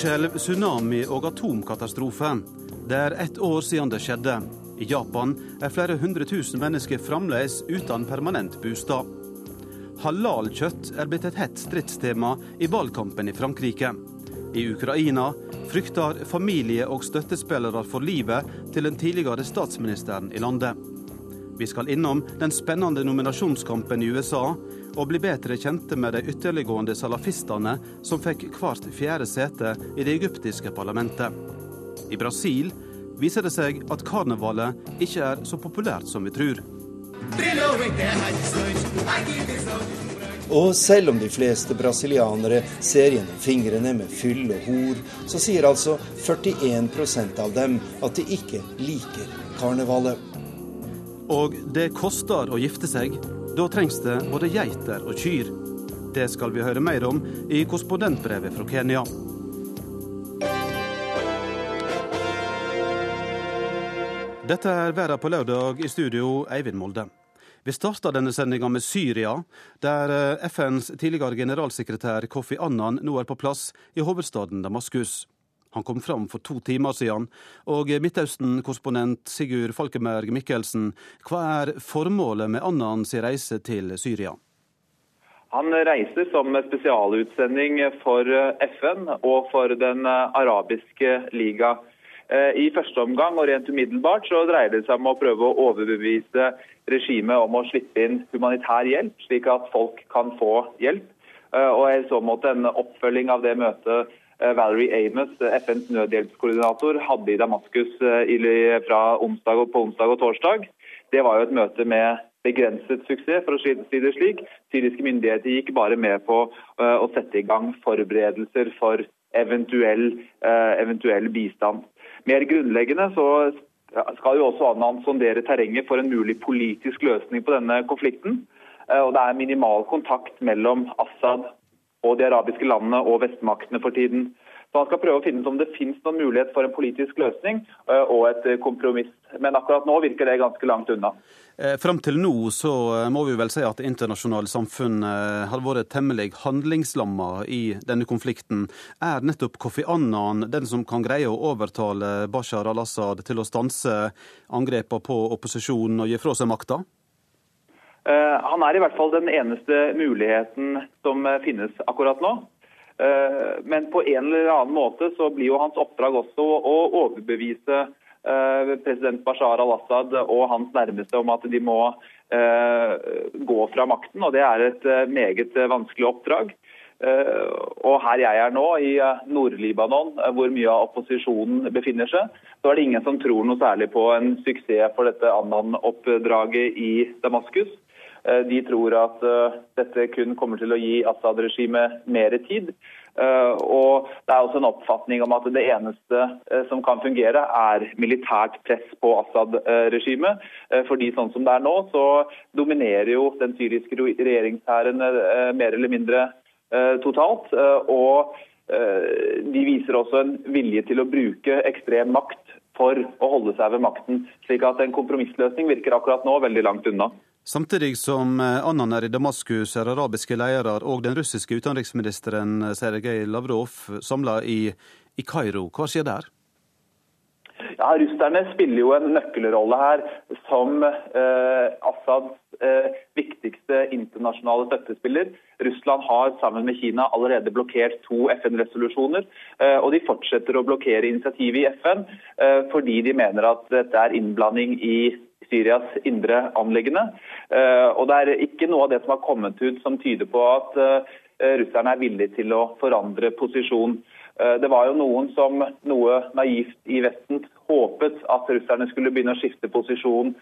Jordskjelv, tsunami og atomkatastrofe. Det er ett år siden det skjedde. I Japan er flere hundre tusen mennesker fremdeles uten permanent bostad. Halalkjøtt er blitt et hett stridstema i valgkampen i Frankrike. I Ukraina frykter familie og støttespillere for livet til den tidligere statsministeren i landet. Vi skal innom den spennende nominasjonskampen i USA, og bli bedre kjente med de ytterliggående salafistene som fikk hvert fjerde sete i det egyptiske parlamentet. I Brasil viser det seg at karnevalet ikke er så populært som vi tror. Og selv om de fleste brasilianere ser gjennom fingrene med fyll og hor, så sier altså 41% av dem at de ikke liker karnevalet. Og det koster å gifte seg. Da trengs det både geiter og kyr. Det skal vi høre mer om i korrespondentbrevet fra Kenya. Dette er Verden på lørdag, i studio Eivind Molde. Vi starta denne sendinga med Syria, der eh, FNs tidligere generalsekretær Kofi Annan nå er på plass i hovedstaden Damaskus. Han kom fram for to timer siden. Og Midtøsten-korrespondent Sigurd Falkenberg Mikkelsen, hva er formålet med Annans reise til Syria? Han reiser som spesialutsending for FN og for Den arabiske liga. Eh, I første omgang og rent umiddelbart så dreier det seg om å prøve å overbevise regimet om å slippe inn humanitær hjelp, slik at folk kan få hjelp. Eh, og i så måte en oppfølging av det møtet Valerie Amos, FNs nødhjelpskoordinator, hadde i Damaskus fra onsdag og, på onsdag og torsdag. Det var jo et møte med begrenset suksess, for å si det slik. Syriske myndigheter gikk bare med på å sette i gang forberedelser for eventuell, eventuell bistand. Mer grunnleggende så skal jo også Annan sondere terrenget for en mulig politisk løsning på denne konflikten. Eh, og Det er minimal kontakt mellom Assad og de arabiske landene og vestmaktene for tiden. Så Han skal prøve å finne ut om det finnes noen mulighet for en politisk løsning eh, og et kompromiss. Men akkurat nå virker det ganske langt unna. Frem fram til nå så eh, må vi vel si at det internasjonale samfunnet eh, har vært temmelig handlingslamma i denne konflikten. Er nettopp Kofi Annan den som kan greie å overtale Bashar al-Assad til å stanse angrepene på opposisjonen og gi fra seg makta? Han er i hvert fall den eneste muligheten som finnes akkurat nå. Men på en eller annen måte så blir jo hans oppdrag også å overbevise Eh, president Bashar al-Assad og hans nærmeste om at de må eh, gå fra makten. og Det er et eh, meget vanskelig oppdrag. Og her jeg er nå, i Nord-Libanon, hvor mye av opposisjonen befinner seg, så er det ingen som tror noe særlig på en suksess for dette Annan-oppdraget i Damaskus. De tror at dette kun kommer til å gi Assad-regimet mer tid. Eh, og Det er også en oppfatning om at det eneste eh, som kan fungere, er militært press på Assad-regimet. Eh, fordi sånn som det er nå, så dominerer jo den syriske regjeringshæren mer eller mindre totalt. og de viser også en vilje til å bruke ekstrem makt for å holde seg ved makten. slik at en kompromissløsning virker akkurat nå veldig langt unna. Samtidig som eh, Annan er i Damaskus, er arabiske ledere og den russiske utenriksministeren eh, Sergej Lavrov samla i, i Kairo. Hva skjer der? Ja, Russerne spiller jo en nøkkelrolle her som eh, Assads eh, viktigste internasjonale støttespiller. Russland har sammen med Kina allerede blokkert to FN-resolusjoner. Eh, og de fortsetter å blokkere initiativet i FN eh, fordi de mener at dette er innblanding i Syrias indre anliggende. Eh, og det er ikke noe av det som har kommet ut som tyder på at eh, russerne er villige til å forandre posisjon. Eh, det var jo noen som noe naivt i Vesten håpet at russerne skulle begynne å skifte posisjon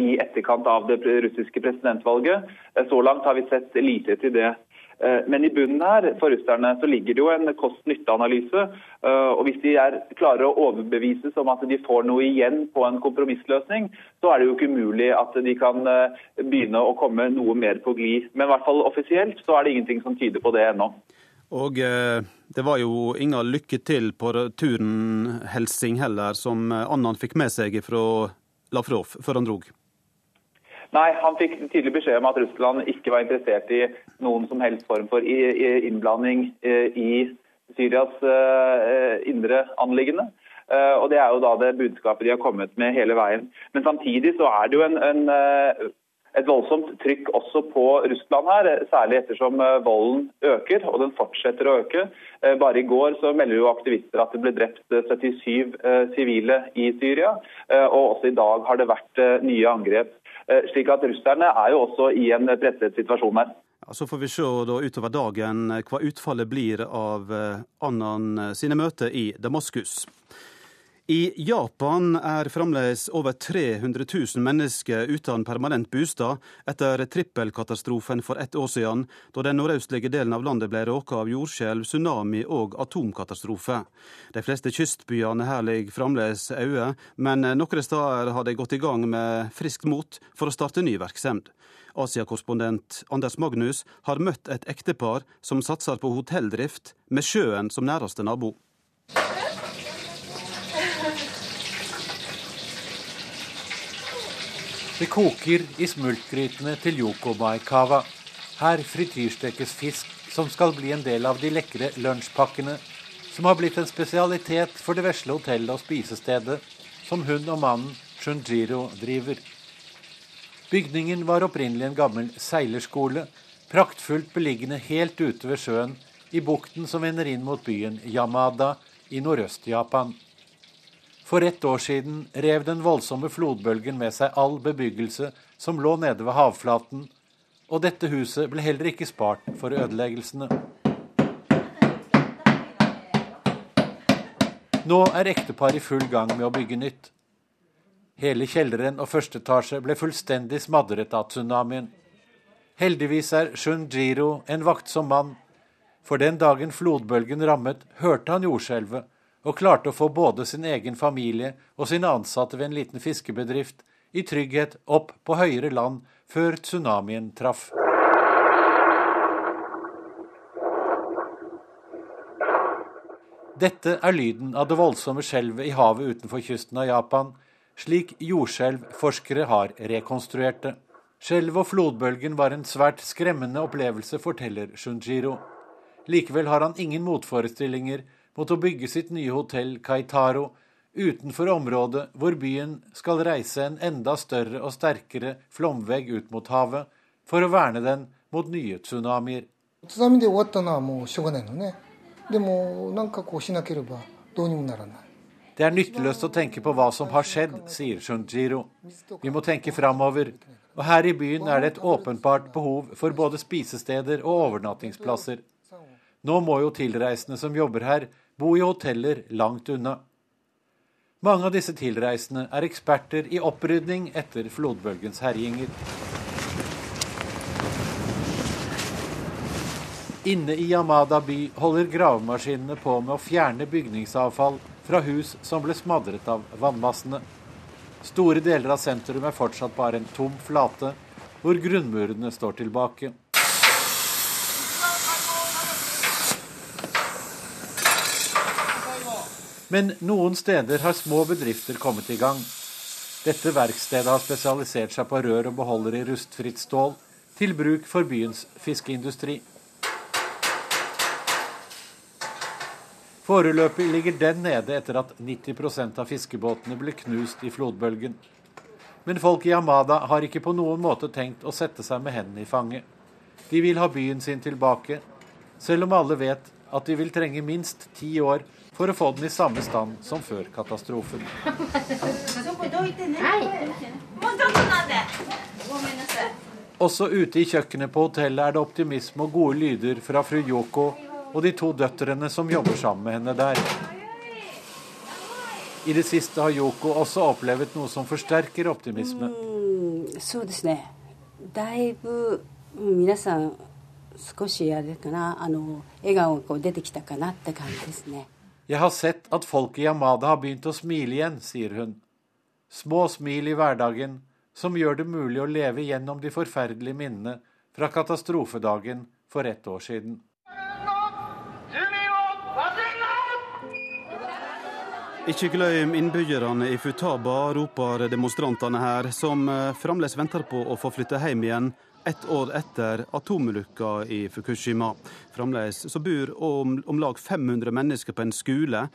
i etterkant av det russiske presidentvalget. Så langt har vi sett lite til det. Eh, men i bunnen her for russerne så ligger det jo en kost-nytte-analyse. Eh, og Hvis de er klarer å overbevises om at de får noe igjen på en kompromissløsning, så er det jo ikke umulig at de kan eh, begynne å komme noe mer på glid. Men i hvert fall offisielt så er det ingenting som tyder på det ennå. Og det var jo ingen lykke til på turen Helsing heller, som Annan fikk med seg fra Lavrov før han drog. Nei, han fikk tydelig beskjed om at Russland ikke var interessert i noen som helst form for innblanding eh, i Syrias indre anliggende. Og Det er jo da det budskapet de har kommet med hele veien. Men samtidig så er det jo en, en et voldsomt trykk også på Russland her, særlig ettersom eh, volden øker, og den fortsetter å øke. Eh, bare i går så melder jo aktivister at det ble drept 77 eh, sivile i Syria, og også i dag har det vært nye angrep. Slik at Russerne er jo også i en presset situasjon her. Ja, så får vi se da utover dagen hva utfallet blir av Annan sine møter i Damaskus. I Japan er fremdeles over 300 000 mennesker uten permanent bostad etter trippelkatastrofen for ett år siden, da den nordøstlige delen av landet ble råket av jordskjelv, tsunami og atomkatastrofe. De fleste kystbyene her ligger fremdeles øde, men noen steder har de gått i gang med friskt mot for å starte ny virksomhet. Asiakorrespondent Anders Magnus har møtt et ektepar som satser på hotelldrift, med sjøen som næreste nabo. Det koker i smultgrytene til Yokobai-kava. Her frityrstekes fisk som skal bli en del av de lekre lunsjpakkene som har blitt en spesialitet for det vesle hotellet og spisestedet som hun og mannen Shunjiro driver. Bygningen var opprinnelig en gammel seilerskole, praktfullt beliggende helt ute ved sjøen i bukten som vender inn mot byen Yamada i Nordøst-Japan. For ett år siden rev den voldsomme flodbølgen med seg all bebyggelse som lå nede ved havflaten, og dette huset ble heller ikke spart for ødeleggelsene. Nå er ekteparet i full gang med å bygge nytt. Hele kjelleren og første etasje ble fullstendig smadret av tsunamien. Heldigvis er Shunjiro en vaktsom mann, for den dagen flodbølgen rammet, hørte han jordskjelvet og klarte å få både sin egen familie og sine ansatte ved en liten fiskebedrift i trygghet opp på høyere land før tsunamien traff. Dette er lyden av det voldsomme skjelvet i havet utenfor kysten av Japan, slik jordskjelvforskere har rekonstruert det. Skjelvet og flodbølgen var en svært skremmende opplevelse, forteller Shunjiro. Likevel har han ingen motforestillinger mot å bygge sitt nye hotell Kaitaro utenfor området hvor byen skal reise en enda større og sterkere flomvegg ut mot havet for å verne den mot nye tsunamier. Det er nytteløst å tenke på hva som har skjedd, sier Shunjiro. Vi må tenke framover. Og her i byen er det et åpenbart behov for både spisesteder og overnattingsplasser. Nå må jo tilreisende som jobber her, bo i hoteller langt unna. Mange av disse tilreisende er eksperter i opprydning etter flodbølgens herjinger. Inne i Yamada by holder gravemaskinene på med å fjerne bygningsavfall fra hus som ble smadret av vannmassene. Store deler av sentrum er fortsatt bare en tom flate, hvor grunnmurene står tilbake. Men noen steder har små bedrifter kommet i gang. Dette verkstedet har spesialisert seg på rør og beholdere i rustfritt stål, til bruk for byens fiskeindustri. Foreløpig ligger den nede etter at 90% av fiskebåtene ble knust i flodbølgen. Men folk i Amada har ikke på noen måte tenkt å sette seg med hendene i fanget. De vil ha byen sin tilbake, selv om alle vet at de vil trenge minst ti år for å få den i samme stand som før katastrofen. Også ute i kjøkkenet på hotellet er det optimisme og gode lyder fra fru Yoko og de to døtrene som jobber sammen med henne der. I det siste har Yoko også opplevd noe som forsterker optimisme. Mm, 少しあれかなあの笑顔がこう出てきたかなって感じですね。 Jeg har sett at folk i Yamada har begynt å smile igjen, sier hun. Små smil i hverdagen som gjør det mulig å leve gjennom de forferdelige minnene fra katastrofedagen for ett år siden. Ikke glem innbyggerne i Futaba, roper demonstrantene her, som fremdeles venter på å få flytte hjem igjen ett år etter atomulykka i Fukushima. Fremdeles så bor om, om lag 500 mennesker på en skole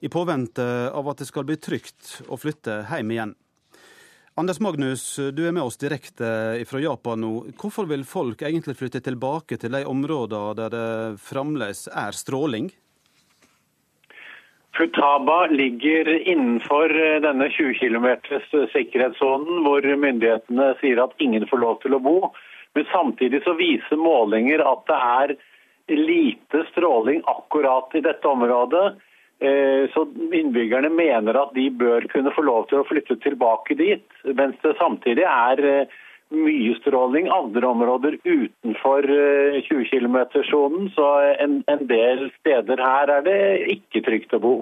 i påvente av at det skal bli trygt å flytte hjem igjen. Anders Magnus, du er med oss direkte fra Japan nå. Hvorfor vil folk egentlig flytte tilbake til de områdene der det fremdeles er stråling? Futaba ligger innenfor denne 20 km sikkerhetssonen, hvor myndighetene sier at ingen får lov til å bo. Men samtidig så viser målinger at det er lite stråling akkurat i dette området. Eh, så innbyggerne mener at de bør kunne få lov til å flytte tilbake dit. Mens det samtidig er eh, mye stråling andre områder utenfor 20 eh, km-sonen. Så en, del steder her er det ikke trygt å bo.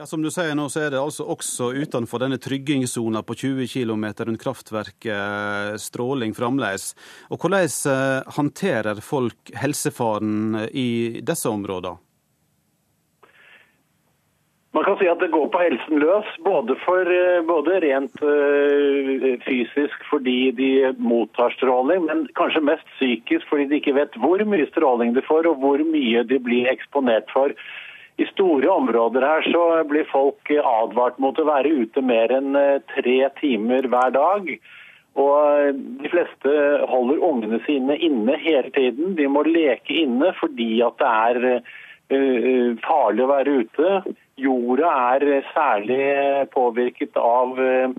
Ja, Som du sier nå, så er det altså også utenfor denne tryggingssona på 20 km rundt kraftverket stråling fremdeles. Og hvordan håndterer folk helsefaren i disse områdene? Man kan si at det går på helsen løs, både, for, eh, både rent uh, fysisk fordi de mottar stråling, men kanskje mest psykisk fordi de ikke vet hvor mye stråling de får og hvor mye de blir eksponert for. I store områder her så blir folk advart mot å være ute mer enn eh, tre timer hver dag. Og De fleste holder ungene sine inne hele tiden. De må leke inne fordi at det er uh, farlig å være ute. Jorda er særlig påvirket av eh,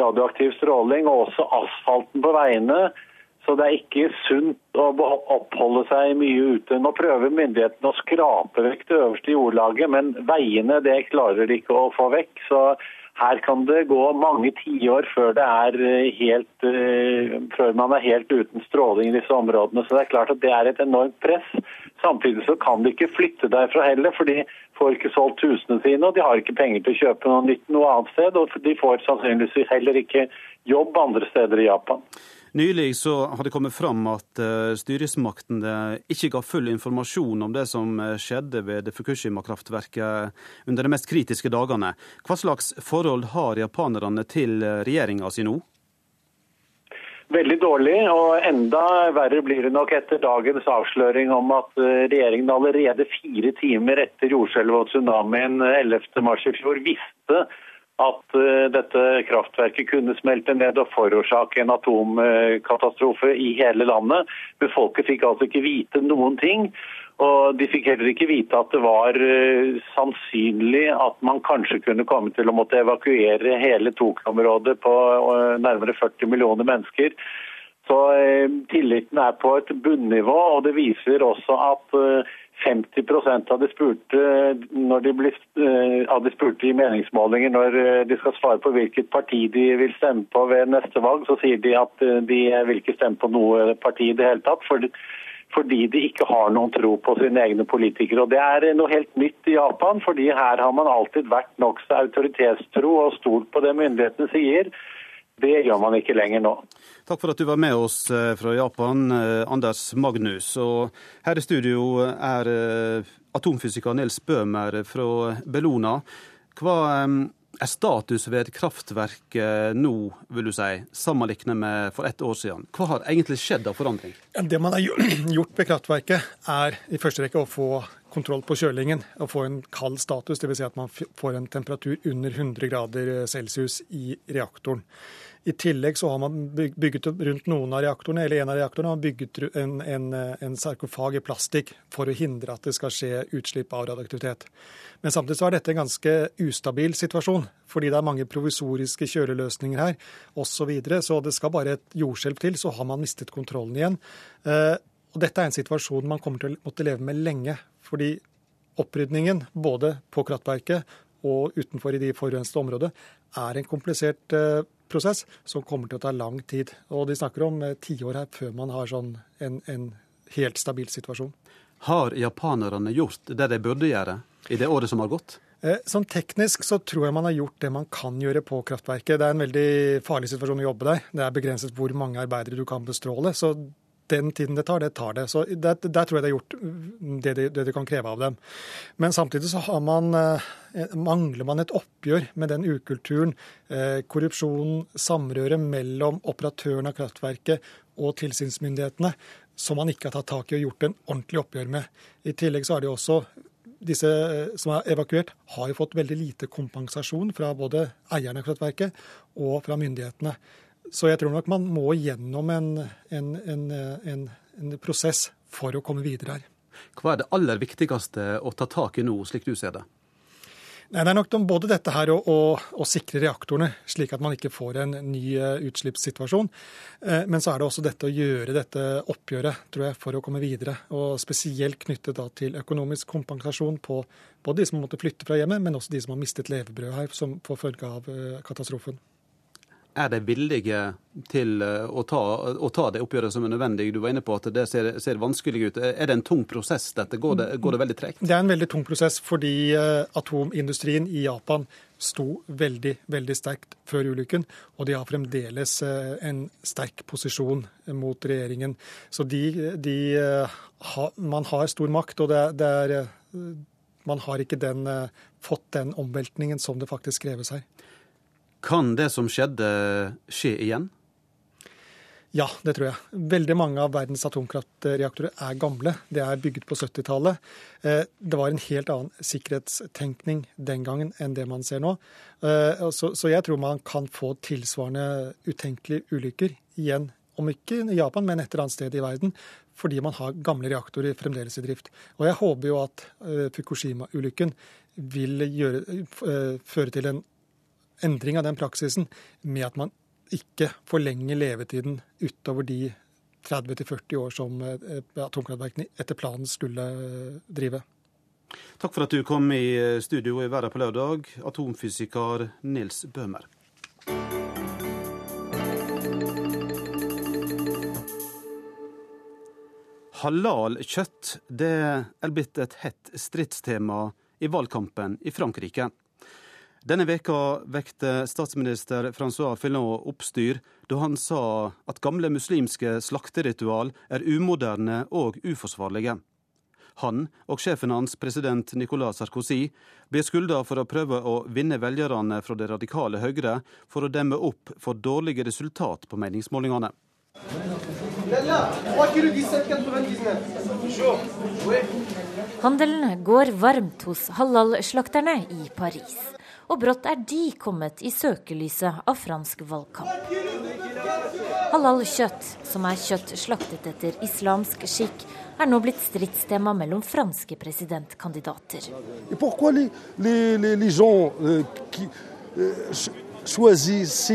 radioaktiv stråling, og også asfalten på veiene. Så det er ikke sunt å oppholde seg mye ute. Nå prøver myndighetene å skrape vekk det øverste jordlaget, men veiene det klarer de ikke å få vekk. Så her kan det gå mange tiår før, eh, eh, før man er helt uten stråling i disse områdene. Så det er klart at det er et enormt press. Samtidig så kan de ikke flytte derfra heller, for de får ikke solgt husene sine, og de har ikke penger til å kjøpe noe nytt noe annet sted. Og de får sannsynligvis heller ikke jobb andre steder i Japan. Nylig så har det kommet fram at uh, styresmaktene ikke ga full informasjon om det som eh, skjedde ved Fukushima-kraftverket under de mest kritiske dagene. Hva slags forhold har japanerne til eh, regjeringa si nå? Veldig dårlig, og enda verre blir det nok etter dagens avsløring om at eh, regjeringen allerede fire timer etter jordskjelvet og tsunamien 11.3 i fjor visste at eh, dette kraftverket kunne smelte ned og forårsake en atomkatastrofe i hele landet. Men folket fikk altså ikke vite noen ting. Og De fikk heller ikke vite at det var uh, sannsynlig at man kanskje kunne komme til å måtte evakuere hele Tokyo-området på uh, nærmere 40 millioner mennesker. Så Tilliten er på et bunnivå, og det viser også at 50% av de spurte når de, blir, av de spurte i meningsmålinger når de skal svare på hvilket parti de vil stemme på ved neste valg, så sier de at de vil ikke stemme på noe parti i det hele tatt. Fordi, fordi de ikke har noen tro på sine egne politikere. Og Det er noe helt nytt i Japan, fordi her har man alltid vært nokså autoritetstro og stolt på det myndighetene sier. Det gjør man ikke lenger nå. Takk for at du var med oss eh, fra Japan, eh, Anders Magnus. Og her i studio er eh, atomfysiker Nils Bøhmer fra Bellona. Hva er status ved kraftverket nå, vil du si, sammenlignet med for ett år siden? Hva har egentlig skjedd av forandring? Det man har gjort ved kraftverket, er i første rekke å få kontroll på kjølingen og få en kald status. Dvs. Si at man får en temperatur under 100 grader celsius i reaktoren. I tillegg så har man bygget rundt noen av reaktorene, eller en av reaktorene har bygget en, en, en sarkofag i plastikk for å hindre at det skal skje utslipp av radioaktivitet. Men samtidig så er dette en ganske ustabil situasjon, fordi det er mange provisoriske kjøleløsninger her osv. Så, videre, så det skal bare et jordskjelv til, så har man mistet kontrollen igjen. Eh, og dette er en situasjon man kommer til å måtte leve med lenge. Fordi opprydningen både på kraftverket og utenfor i de forurensede områdene er en komplisert eh, prosess som kommer til å ta lang tid. Og de snakker om eh, tiår her før man har sånn en, en helt stabil situasjon. Har japanerne gjort det de burde gjøre i det året som har gått? Sånn teknisk så tror jeg man har gjort det man kan gjøre på kraftverket. Det er en veldig farlig situasjon å jobbe der. Det er begrenset hvor mange arbeidere du kan bestråle. Så den tiden det tar, det tar det. Så der, der tror jeg det er gjort det de, det de, kan kreve av dem. Men samtidig så man, eh, mangler man et oppgjør med den ukulturen, eh, samrøret samrøre mellom operatøren av kraftverket og tilsynsmyndighetene som man ikke har tatt tak i og gjort en ordentlig oppgjør med. I tillegg så er det jo også disse som er evakuert, har jo fått veldig lite kompensasjon fra både eierne av kraftverket og fra myndighetene. Så jeg tror nok man må gjennom en, en, en, en prosess for å komme videre her. Hva er det aller viktigste å ta tak i nå, slik du ser det? Nei, Det er nok både dette her og å, sikre reaktorene, slik at man ikke får en ny eh, utslippssituasjon. Eh, men så er det også dette å gjøre dette oppgjøret tror jeg, for å komme videre. Og Spesielt knyttet da til økonomisk kompensasjon på både de som måtte flytte fra hjemmet, men også de som har mistet levebrødet her som får følge av eh, katastrofen. Er de villige til eh, å ta, å ta, det oppgjøret som er nødvendig? Du var inne på at det ser, ser vanskelig ut. Er det en tung prosess, dette? Går det, går det veldig tregt? Det er en veldig tung prosess fordi eh, atomindustrien i Japan sto veldig, veldig sterkt før ulykken, og de har fremdeles eh, en sterk posisjon mot regjeringen. Så de, de Man har stor makt, og det, det er, man har ikke den, fått den omveltningen som det faktisk kreves her. Kan det som skjedde, skje igjen? Ja, det tror jeg. Veldig mange av verdens atomkraftreaktorer er gamle. Det er bygget på 70-tallet. Eh, det var en helt annen sikkerhetstenkning den gangen enn det man ser nå. Eh, så jeg tror man kan få tilsvarende utenkelige ulykker igjen. Om ikke i Japan, men et eller annet sted i verden. Fordi man har gamle reaktorer fremdeles i drift. Og jeg håper jo at eh, Fukushima-ulykken vil gjøre, føre til en endring av den praksisen med at man ikke forlenger levetiden utover de 30-40 år som eh, atomkraftverkene etter planen skulle eh, drive. Takk for at du kom i eh, studio i Verden på lørdag, atomfysiker Nils Bøhmer. Halal kjøtt det er blitt et hett stridstema i valgkampen i Frankrike. Denne veka vekte statsminister Francois Fillon oppstyr da han sa at gamle muslimske slakteritual er umoderne og uforsvarlige. Han og sjefen hans, president Nicolas Sarkozy, blir skylda for å prøve å vinne velgerne fra det radikale Høyre for å demme opp for dårlige resultat på meningsmålingene. Handelen går varmt hos halal-slakterne i Paris og brått er de kommet i søkelyset av fransk valgkamp. Halal-kjøtt, som er kjøtt slaktet etter islamsk skikk, er nå blitt stridstema mellom franske presidentkandidater. Les, les, les gens, qui,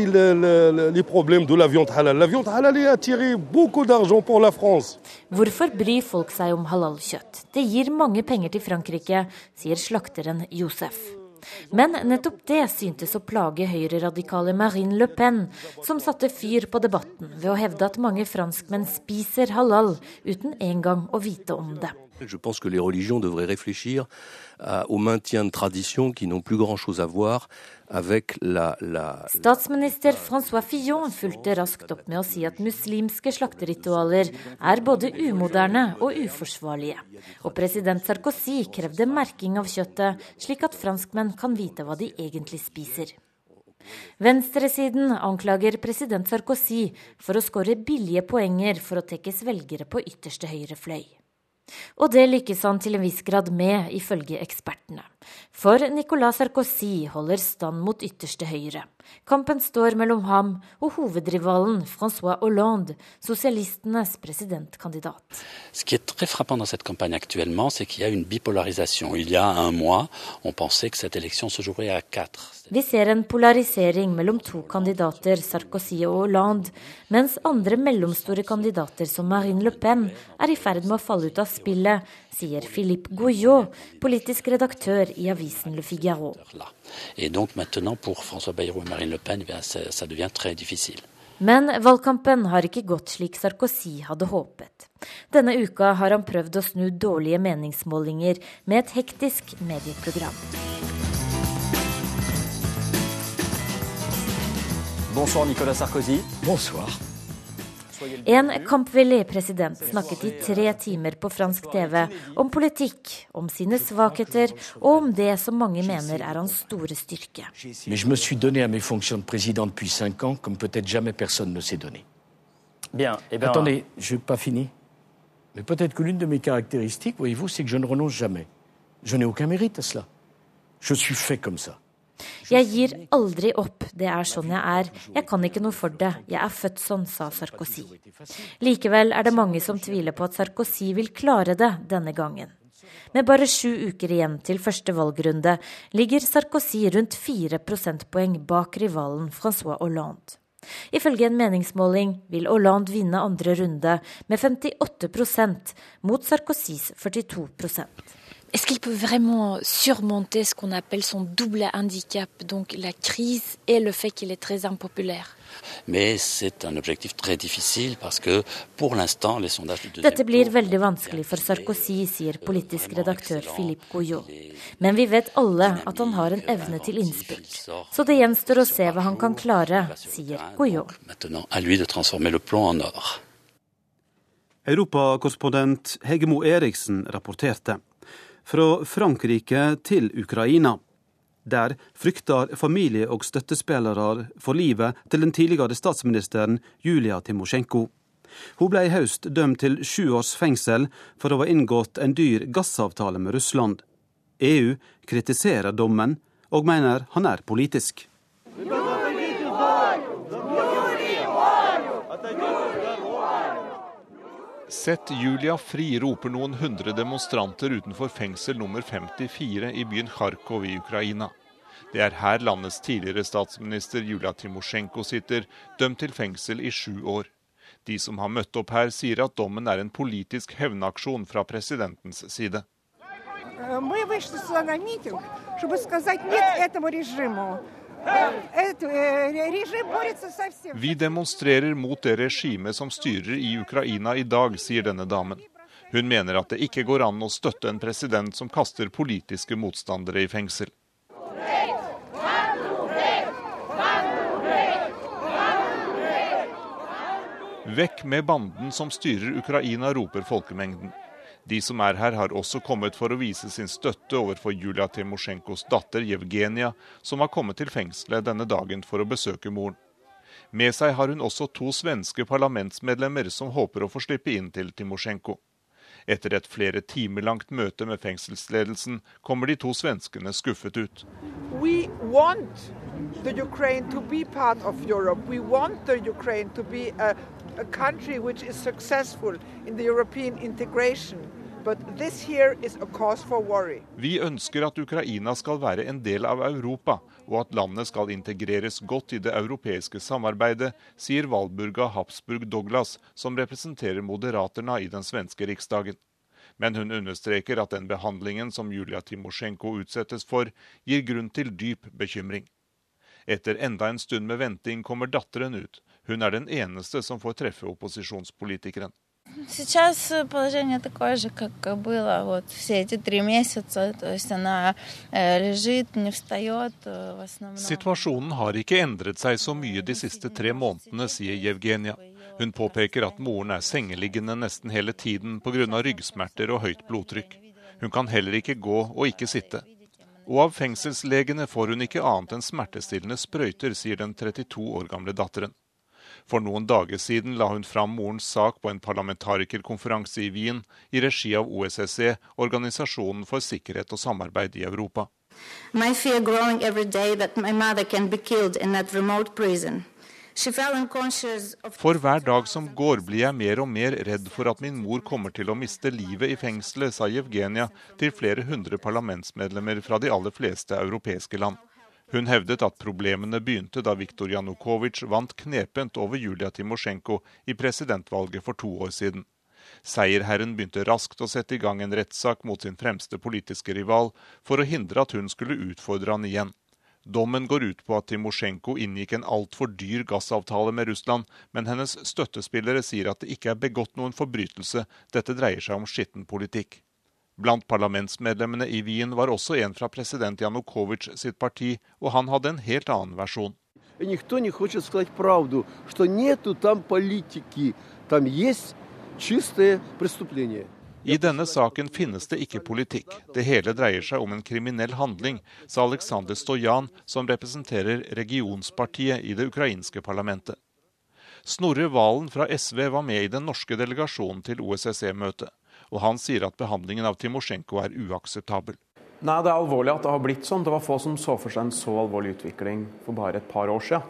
le, le, les problèmes de la viande halal. La viande halal a attiré beaucoup d'argent pour la France. Hvorfor bryr folk seg om halal-kjøtt? Det gir mange penger til Frankrike, sier slakteren Josef. Men nettopp det syntes å plage høyreradikale Marine Le Pen, som satte fyr på debatten ved å hevde at mange franskmenn spiser halal uten engang å vite om det. Je pense que les religions devraient réfléchir à, au maintien de traditions qui n'ont plus grand-chose à voir avec la, la Statsminister Francois Fillon fulgte raskt opp med å si at muslimske slakteritualer er både umoderne og uforsvarlige. Og president Sarkozy krevde merking av kjøttet, slik at franskmenn kan vite hva de egentlig spiser. Venstresiden anklager president Sarkozy for å skåre billige poenger for å tekkes velgere på ytterste høyre fløy. Og det lykkes han til en viss grad med, ifølge ekspertene. For Nicolas Sarkozy holder stand mot ytterste høyre. Kampen står mellom ham og hovedrivalen Francois Hollande, sosialistenes presidentkandidat. Ce qui est très frappant dans cette campagne actuellement, c'est qu'il y a une bipolarisation. Il y a un mois, on pensait que cette élection se jouerait à quatre. Vi ser en polarisering mellom to kandidater, Sarkozy og Hollande, mens andre mellomstore kandidater som Marine Le Pen er i ferd med å falle ut av spillet, sier Philippe Gouillot, politisk redaktør i avisen Le Figaro. Men valgkampen har ikke gått slik Sarkozy hadde håpet. Denne uka har han prøvd å snu dårlige meningsmålinger med et hektisk medieprogram. Bonsoir Nicolas Sarkozy. Bonsoir. En kampvillig president snakket i tre timer på fransk TV om politikk, om sine svakheter og om det som mange mener er hans store styrke. Men jeg me suis donné à mes fonctions de président depuis cinq ans comme peut-être jamais personne ne s'est donné. Bien, eh bien... Attendez, je n'ai pas fini. Mais peut-être que l'une de mes caractéristiques, voyez-vous, c'est que je ne renonce jamais. Je n'ai aucun mérite à cela. Je suis fait comme ça. Jeg gir aldri opp, det er sånn jeg er, jeg kan ikke noe for det, jeg er født sånn, sa Sarkozy. Likevel er det mange som tviler på at Sarkozy vil klare det denne gangen. Med bare sju uker igjen til første valgrunde ligger Sarkozy rundt fire prosentpoeng bak rivalen Francois Hollande. Ifølge en meningsmåling vil Hollande vinne andre runde med 58% mot Sarkozys 42 Est-ce qu'il peut vraiment surmonter ce qu'on appelle son double handicap, donc la crise et le fait qu'il est très impopulaire? Mais c'est un objectif très difficile parce que pour l'instant les sondages du deuxième Dette blir veldig vanskelig for Sarkozy, sier politisk redaktør Philippe Goyot. Men vi vet alle at han har en evne til innspurt. Så det gjenstår å se hva han kan klare, sier Goyot. Europakorrespondent Hegemo Eriksen rapporterte. Fra Frankrike til Ukraina. Der frykter familie og støttespillere for livet til den tidligere statsministeren Julia Timosjenko. Hun ble i høst dømt til sju års fengsel for å ha inngått en dyr gassavtale med Russland. EU kritiserer dommen og mener han er politisk. Sett Julia fri, roper noen hundre demonstranter utenfor fengsel nummer 54 i byen Kharkov i Ukraina. Det er her landets tidligere statsminister Julia Timosjenko sitter, dømt til fengsel i sju år. De som har møtt opp her, sier at dommen er en politisk hevnaksjon fra presidentens side. Vi вышли сюда на митинг, чтобы сказать нет vi demonstrerer mot det regimet som styrer i Ukraina i dag, sier denne damen. Hun mener at det ikke går an å støtte en president som kaster politiske motstandere i fengsel. Vekk med banden som styrer Ukraina, roper folkemengden. De som er her, har også kommet for å vise sin støtte overfor Julia Timosjenkos datter Jevgenia, som har kommet til fengselet denne dagen for å besøke moren. Med seg har hun også to svenske parlamentsmedlemmer som håper å få slippe inn til Timosjenko. Etter et flere timer langt møte med fengselsledelsen kommer de to svenskene skuffet ut. We want the Ukraine to be part of Europe. We want the Ukraine to be a, a country which is successful in the European integration. Vi ønsker at Ukraina skal være en del av Europa, og at landet skal integreres godt i det europeiske samarbeidet, sier Valburga Habsburg Douglas, som representerer Moderaterna i den svenske riksdagen. Men hun understreker at den behandlingen som Julia Timosjenko utsettes for, gir grunn til dyp bekymring. Etter enda en stund med venting kommer datteren ut. Hun er den eneste som får treffe opposisjonspolitikeren. Сейчас положение такое же, как было вот все эти три месяца. То есть она лежит, не встает в основном. Situasjonen har ikke endret seg så mye de siste tre månedene, sier Jevgenia. Hun påpeker at moren er sengeliggende nesten hele tiden pga. ryggsmerter og høyt blodtrykk. Hun kan heller ikke gå og ikke sitte. Og av fengselslegene får hun ikke annet enn smertestillende sprøyter, sier den 32 år gamle datteren. For noen dager siden la hun fram morens sak på en parlamentarikerkonferanse i Wien i regi av OSSE, Organisasjonen for sikkerhet og samarbeid i Europa. For hver dag som går, blir jeg mer og mer redd for at min mor kommer til å miste livet i fengselet, sa Jevgenia til flere hundre parlamentsmedlemmer fra de aller fleste europeiske land. Hun hevdet at problemene begynte da Viktor Janukovitsj vant knepent over Julia Timosjenko i presidentvalget for to år siden. Seierherren begynte raskt å sette i gang en rettssak mot sin fremste politiske rival for å hindre at hun skulle utfordre han igjen. Dommen går ut på at Timosjenko inngikk en altfor dyr gassavtale med Russland, men hennes støttespillere sier at det ikke er begått noen forbrytelse, dette dreier seg om skitten politikk. Blant parlamentsmedlemmene i Wien var også en fra president Janukovitsj sitt parti, og han hadde en helt annen versjon. I denne saken finnes det ikke politikk. Det hele dreier seg om en kriminell handling, sa Aleksandr Stojan, som representerer regionspartiet i det ukrainske parlamentet. Snorre Valen fra SV var med i den norske delegasjonen til OSSE-møtet, og han sier at behandlingen av Timosjenko er uakseptabel. Nei, Det er alvorlig at det har blitt sånn. Det var få som så for seg en så alvorlig utvikling for bare et par år siden.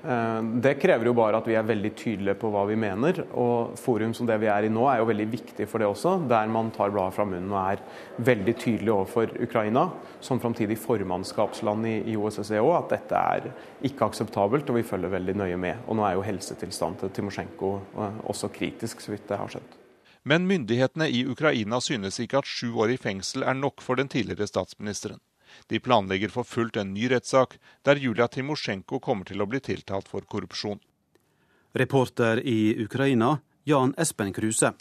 Eh, det krever jo bare at vi er veldig tydelige på hva vi mener. Og forum som det vi er i nå, er jo veldig viktig for det også. Der man tar bladet fra munnen og er veldig tydelig overfor Ukraina, som framtidig formannskapsland i, OSSE òg, at dette er ikke akseptabelt, og vi følger veldig nøye med. Og nå er jo helsetilstanden til Timosjenko eh, også kritisk, så vidt det har skjønt. Men myndighetene i Ukraina synes ikke at sju år i fengsel er nok for den tidligere statsministeren. De planlegger for fullt en ny rettssak, der Julia Timosjenko kommer til å bli tiltalt for korrupsjon. Reporter i Ukraina, Jan Espen Kruse.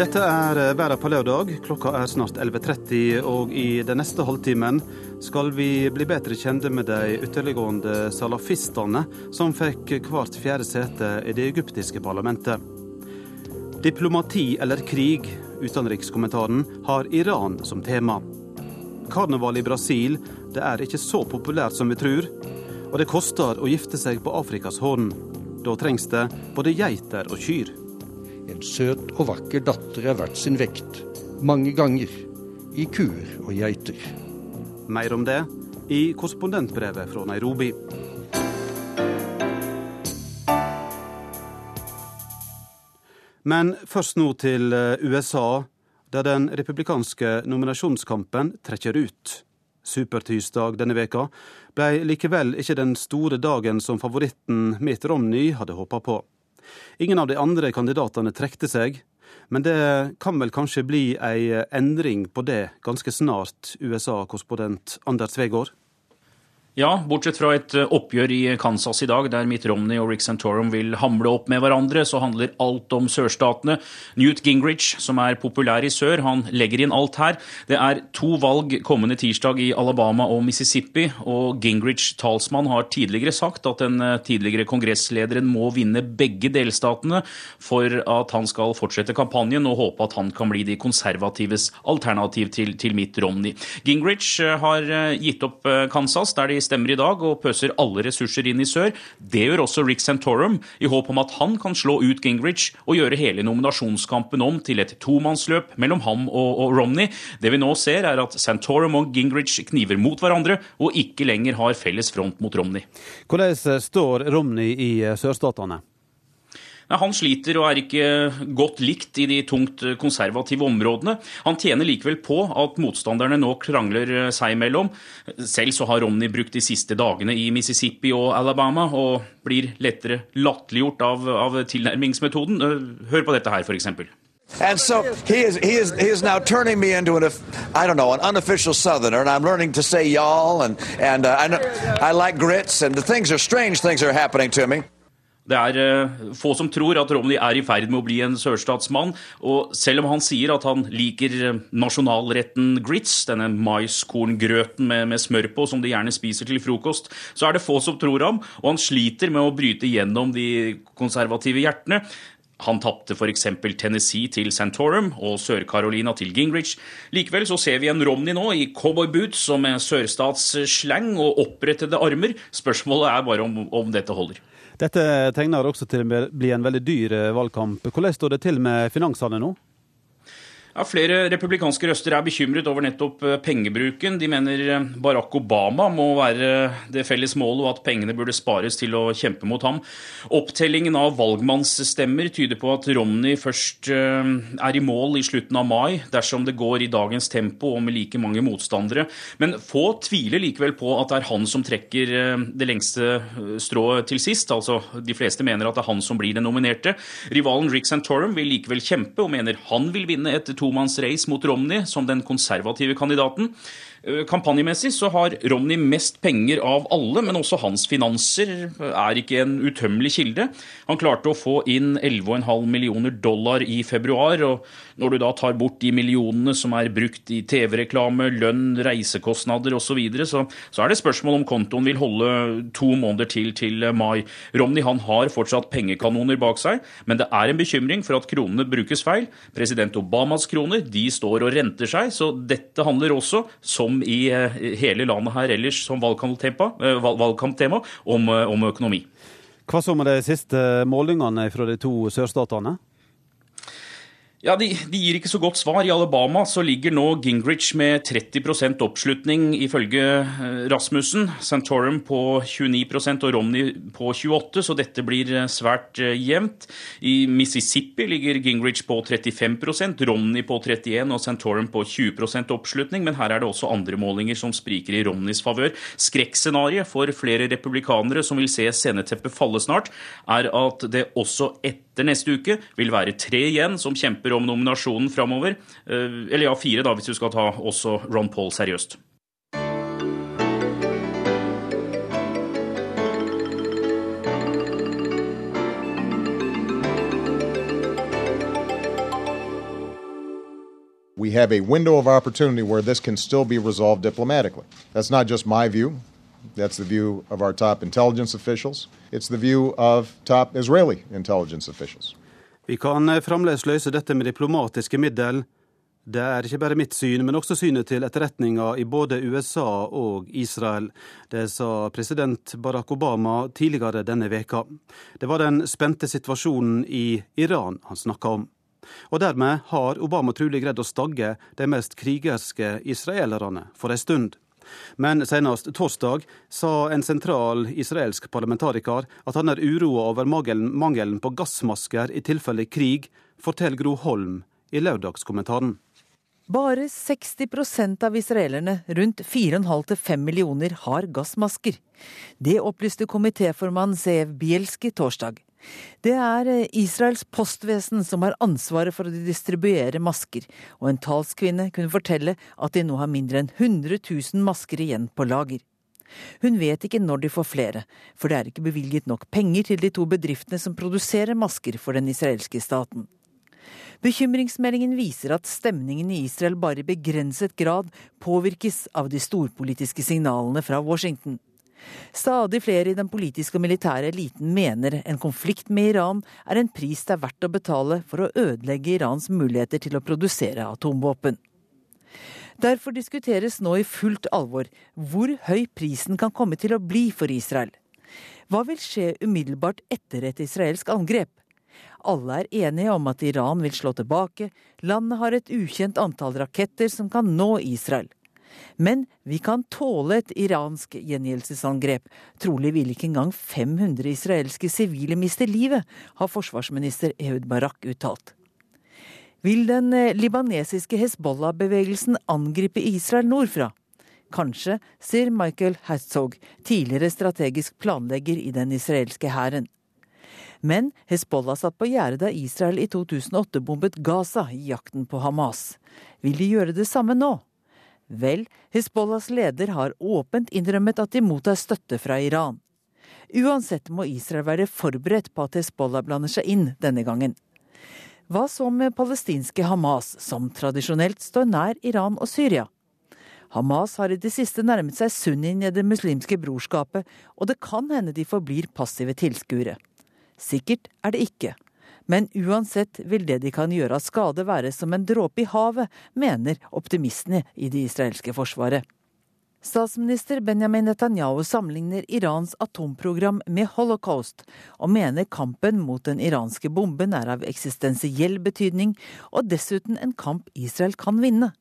Dette er Verden på lørdag. Klokka er snart 11.30, og i den neste halvtimen skal vi bli bedre kjente med de ytterliggående salafistene som fikk hvert fjerde sete i det egyptiske parlamentet. Diplomati eller krig Utenrikskommentaren har Iran som tema. Karneval i Brasil det er ikke så populært som vi tror. Og det koster å gifte seg på Afrikas Horn. Da trengs det både geiter og kyr. En søt og vakker datter er verdt sin vekt. Mange ganger. I kuer og geiter. Mer om det i korrespondentbrevet fra Nairobi. Men først nå til eh, USA, der den republikanske nominasjonskampen trekker ut. Supertirsdag denne veka ble likevel ikke den store dagen som favoritten Mitt Romney hadde håpa på. Ingen av de andre kandidatene trekte seg, men det kan vel kanskje bli ei endring på det ganske snart, USA-korrespondent Anders Tvegård? Ja, bortsett fra et eh, oppgjør i Kansas i dag, der Mitt Romney og Rick Santorum vil hamle opp med hverandre, så handler alt om sørstatene. Newt Gingrich, som er populær i sør, han legger inn alt her. Det er to valg kommende tirsdag i Alabama og Mississippi, og Gingrich talsmann har tidligere sagt at den eh, tidligere kongresslederen må vinne begge delstatene for at han skal fortsette kampanjen og håpe at han kan bli de konservatives alternativ til, til Mitt Romney. Gingrich eh, har gitt opp Kansas, der de stemmer i dag og pøser alle ressurser inn i sør. Det gjør også Rick Santorum, i håp om at han kan slå ut Gingrich og gjøre hele nominasjonskampen om til et tomannsløp mellom ham og, og Romney. Det vi nå ser, er at Santorum og Gingrich kniver mot hverandre og ikke lenger har felles front mot Romney. Hvordan står Romney i sørstatene? Han sliter og er ikke godt likt i de tungt konservative områdene. Han tjener likevel på at motstanderne nå krangler seg imellom. Selv så har Romney brukt de siste dagene i Mississippi og Alabama, og blir lettere latterliggjort av, av tilnærmingsmetoden. Hør på dette her, f.eks. And so he is, he is, he is now turning me into an, I don't know, an unofficial Southerner, and I'm learning to say y'all, and, and uh, I, know, I like grits, and the things are strange things are happening to me. Det er uh, få som tror at Romney er i ferd med å bli en sørstatsmann. Og selv om han sier at han liker eh, nasjonalretten grits, denne maiskorngrøten med, med, smør på som de gjerne spiser til frokost, så er det få som tror ham, og han sliter med å bryte gjennom de konservative hjertene. Han tapte f.eks. Tennessee til Santorum og Sør-Carolina til Gingrich. Likevel så ser vi en Romney nå i cowboyboots og med sørstatsslang og opprettede armer. Spørsmålet er bare om, om dette holder. Dette tegner også til å bli en veldig dyr eh, valgkamp. Hvordan står det til med finansene nå? Ja, flere republikanske røster er bekymret over nettopp eh, pengebruken. De mener eh, Barack Obama må være det felles målet, og at pengene burde spares til å kjempe mot ham. Opptellingen av valgmannsstemmer tyder på at Romney først eh, er i mål i slutten av mai, dersom det går i dagens tempo og med like mange motstandere. Men få tviler likevel på at det er han som trekker det lengste strået til sist. Altså, De fleste mener at det er han som blir den nominerte. Rivalen Rick Santorum vil likevel kjempe, og mener han vil vinne et tomannsrace mot Romney som den konservative kandidaten. Eh, kampanjemessig så har Romney mest penger av alle, men også hans finanser er ikke en utømmelig kilde. Han klarte å få inn 11,5 millioner dollar i februar, og når du da tar bort de millionene som er brukt i TV-reklame, lønn, reisekostnader osv., så, videre, så så er det spørsmål om kontoen vil holde to måneder til til mai. Romney han har fortsatt pengekanoner bak seg, men det er en bekymring for at kronene brukes feil. President Obamas kroner de står og renter seg, så dette handler også, som om i hele landet her ellers som valgkamptema, om, om økonomi. Hva så med de siste målingene fra de to sørstatene? Ja, de, de, gir ikke så godt svar. I Alabama så ligger nå Gingrich med 30 oppslutning, ifølge eh, Rasmussen. Santorum på 29% og Romney på 28 så dette blir eh, svært uh, jevnt. I Mississippi ligger Gingrich på 35% Romney på 31 og Santorum på 20% oppslutning. Men her er det også andre målinger som spriker i Romneys favør. Skrekkscenarioet for flere republikanere som vil se sceneteppet falle snart, er at det også etter neste uke vil være tre igjen som kjemper kamper om nominasjonen framover. Eh, eller ja, fire, da, hvis du skal ta også Ron Paul seriøst. we have a window of opportunity where this can still be resolved diplomatically. That's not just my view. That's the view of our top intelligence officials. It's the view of top Israeli intelligence officials. Vi kan eh, fremdeles løse dette med diplomatiske middel. Det er ikke bare mitt syn, men også synet til etterretninga i både USA og Israel. Det sa president Barack Obama tidligere denne veka. Det var den spente situasjonen i Iran han snakka om. Og dermed har Obama trolig greid å stagge de mest krigerske israelerne for ei stund. Men senest torsdag sa en sentral israelsk parlamentariker at han er uroa over mangelen på gassmasker i tilfelle krig, forteller Gro Holm i lørdagskommentaren. Bare 60% av israelerne, rundt 4,5-5 millioner, har gassmasker. Det opplyste komitéformann Zeev Bielski torsdag. Det er eh, Israels postvesen som har ansvaret for å distribuere masker, og en talskvinne kunne fortelle at de nå har mindre enn 100 000 masker igjen på lager. Hun vet ikke når de får flere, for det er ikke bevilget nok penger til de to bedriftene som produserer masker for den israelske staten. Bekymringsmeldingen viser at stemningen i Israel bare i begrenset grad påvirkes av de storpolitiske signalene fra Washington. Stadig flere i den politiske og militære eliten mener en konflikt med Iran er en pris det er verdt å betale for å ødelegge Irans muligheter til å produsere atomvåpen. Derfor diskuteres nå i fullt alvor hvor høy prisen kan komme til å bli for Israel. Hva vil skje umiddelbart etter et israelsk angrep? Alle er enige om at Iran vil slå tilbake, landet har et ukjent antall raketter som kan nå Israel. Men vi kan tåle et iransk gjengjeldelsesangrep. Trolig vil ikke engang 500 israelske sivile miste livet, har forsvarsminister Ehud Barak uttalt. Vil den eh, libanesiske Hezbollah-bevegelsen angripe Israel nordfra? Kanskje, sier Michael Herzog, tidligere strategisk planlegger i den israelske hæren. Men Hezbollah satt på gjerdet da Israel i 2008 bombet Gaza i jakten på Hamas. Vil de gjøre det samme nå? Vel, Hizbollahs leder har åpent innrømmet at de mottar støtte fra Iran. Uansett må Israel være forberedt på at Hizbollah blander seg inn denne gangen. Hva så med palestinske Hamas, som tradisjonelt står nær Iran og Syria? Hamas har i det siste nærmet seg sunnien i det muslimske brorskapet, og det kan hende de forblir passive tilskuere. Sikkert er det ikke. Men uansett vil det de kan gjøre av skade være som en dråpe i havet, mener optimistene i det israelske forsvaret. Statsminister Benjamin Netanyahu sammenligner Irans atomprogram med holocaust, og mener kampen mot den iranske bomben er av eksistensiell betydning, og dessuten en kamp Israel kan vinne.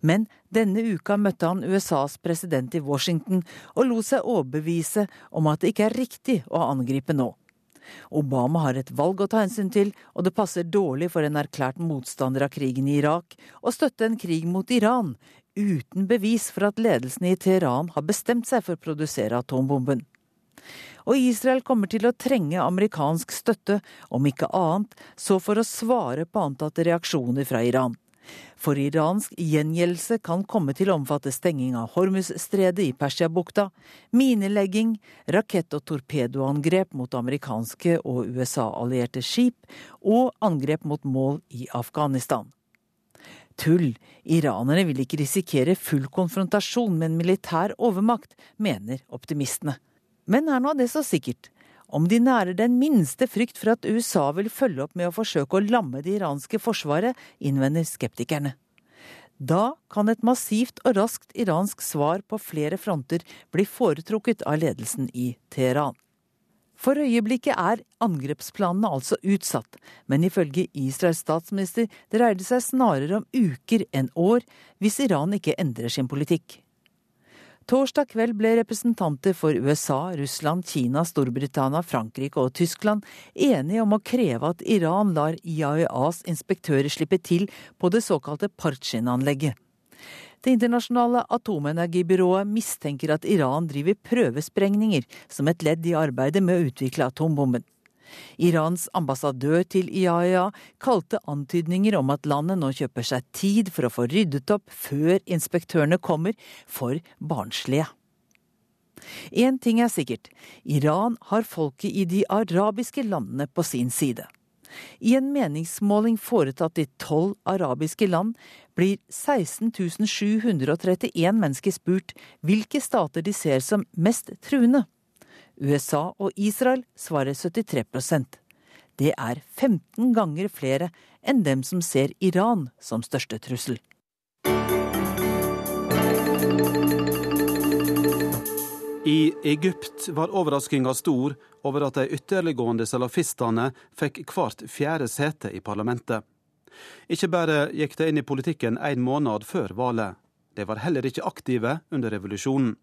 Men denne uka møtte han USAs president i Washington og lot seg overbevise om at det ikke er riktig å angripe nå. Obama har et valg å ta hensyn til, og det passer dårlig for en erklært motstander av krigen i Irak å støtte en krig mot Iran, uten bevis for at ledelsen i Teheran har bestemt seg for å produsere atombomben. Og Israel kommer til å trenge amerikansk støtte, om ikke annet, så for å svare på antatte reaksjoner fra Iran. For iransk gjengjeldelse kan komme til å omfatte stenging av Hormuz-stredet i Persiabukta, minelegging, rakett- og torpedoangrep mot amerikanske og USA-allierte skip, og angrep mot mål i Afghanistan. Tull, iranerne vil ikke risikere full konfrontasjon med en militær overmakt, mener optimistene. Men er nå det så sikkert? Om de nærer den minste frykt for at USA vil følge opp med å forsøke å lamme det iranske forsvaret, innvender skeptikerne. Da kan et massivt og raskt iransk svar på flere fronter bli foretrukket av ledelsen i Teheran. For øyeblikket er angrepsplanene altså utsatt, men ifølge Israels statsminister dreier det seg snarere om uker enn år hvis Iran ikke endrer sin politikk. Torsdag kveld ble representanter for USA, Russland, Kina, Storbritannia, Frankrike og Tyskland enige om å kreve at Iran lar IAEAs inspektører slippe til på det såkalte Parchin-anlegget. Det internasjonale atomenergibyrået mistenker at Iran driver prøvesprengninger som et ledd i arbeidet med å utvikle atombomben. Irans ambassadør til IAEA kalte antydninger om at landet nå kjøper seg tid for å få ryddet opp før inspektørene kommer, for barnslige. Én ting er sikkert, Iran har folket i de arabiske landene på sin side. I en meningsmåling foretatt i tolv arabiske land blir 16 731 mennesker spurt hvilke stater de ser som mest truende. USA og Israel svarer 73% Det er 15 ganger flere enn dem som ser Iran som største trussel. I Egypt var overraskinga stor over at de ytterliggående salafistene fikk hvert fjerde sete i parlamentet. Ikke bare gikk de inn i politikken en måned før valget, de var heller ikke aktive under revolusjonen.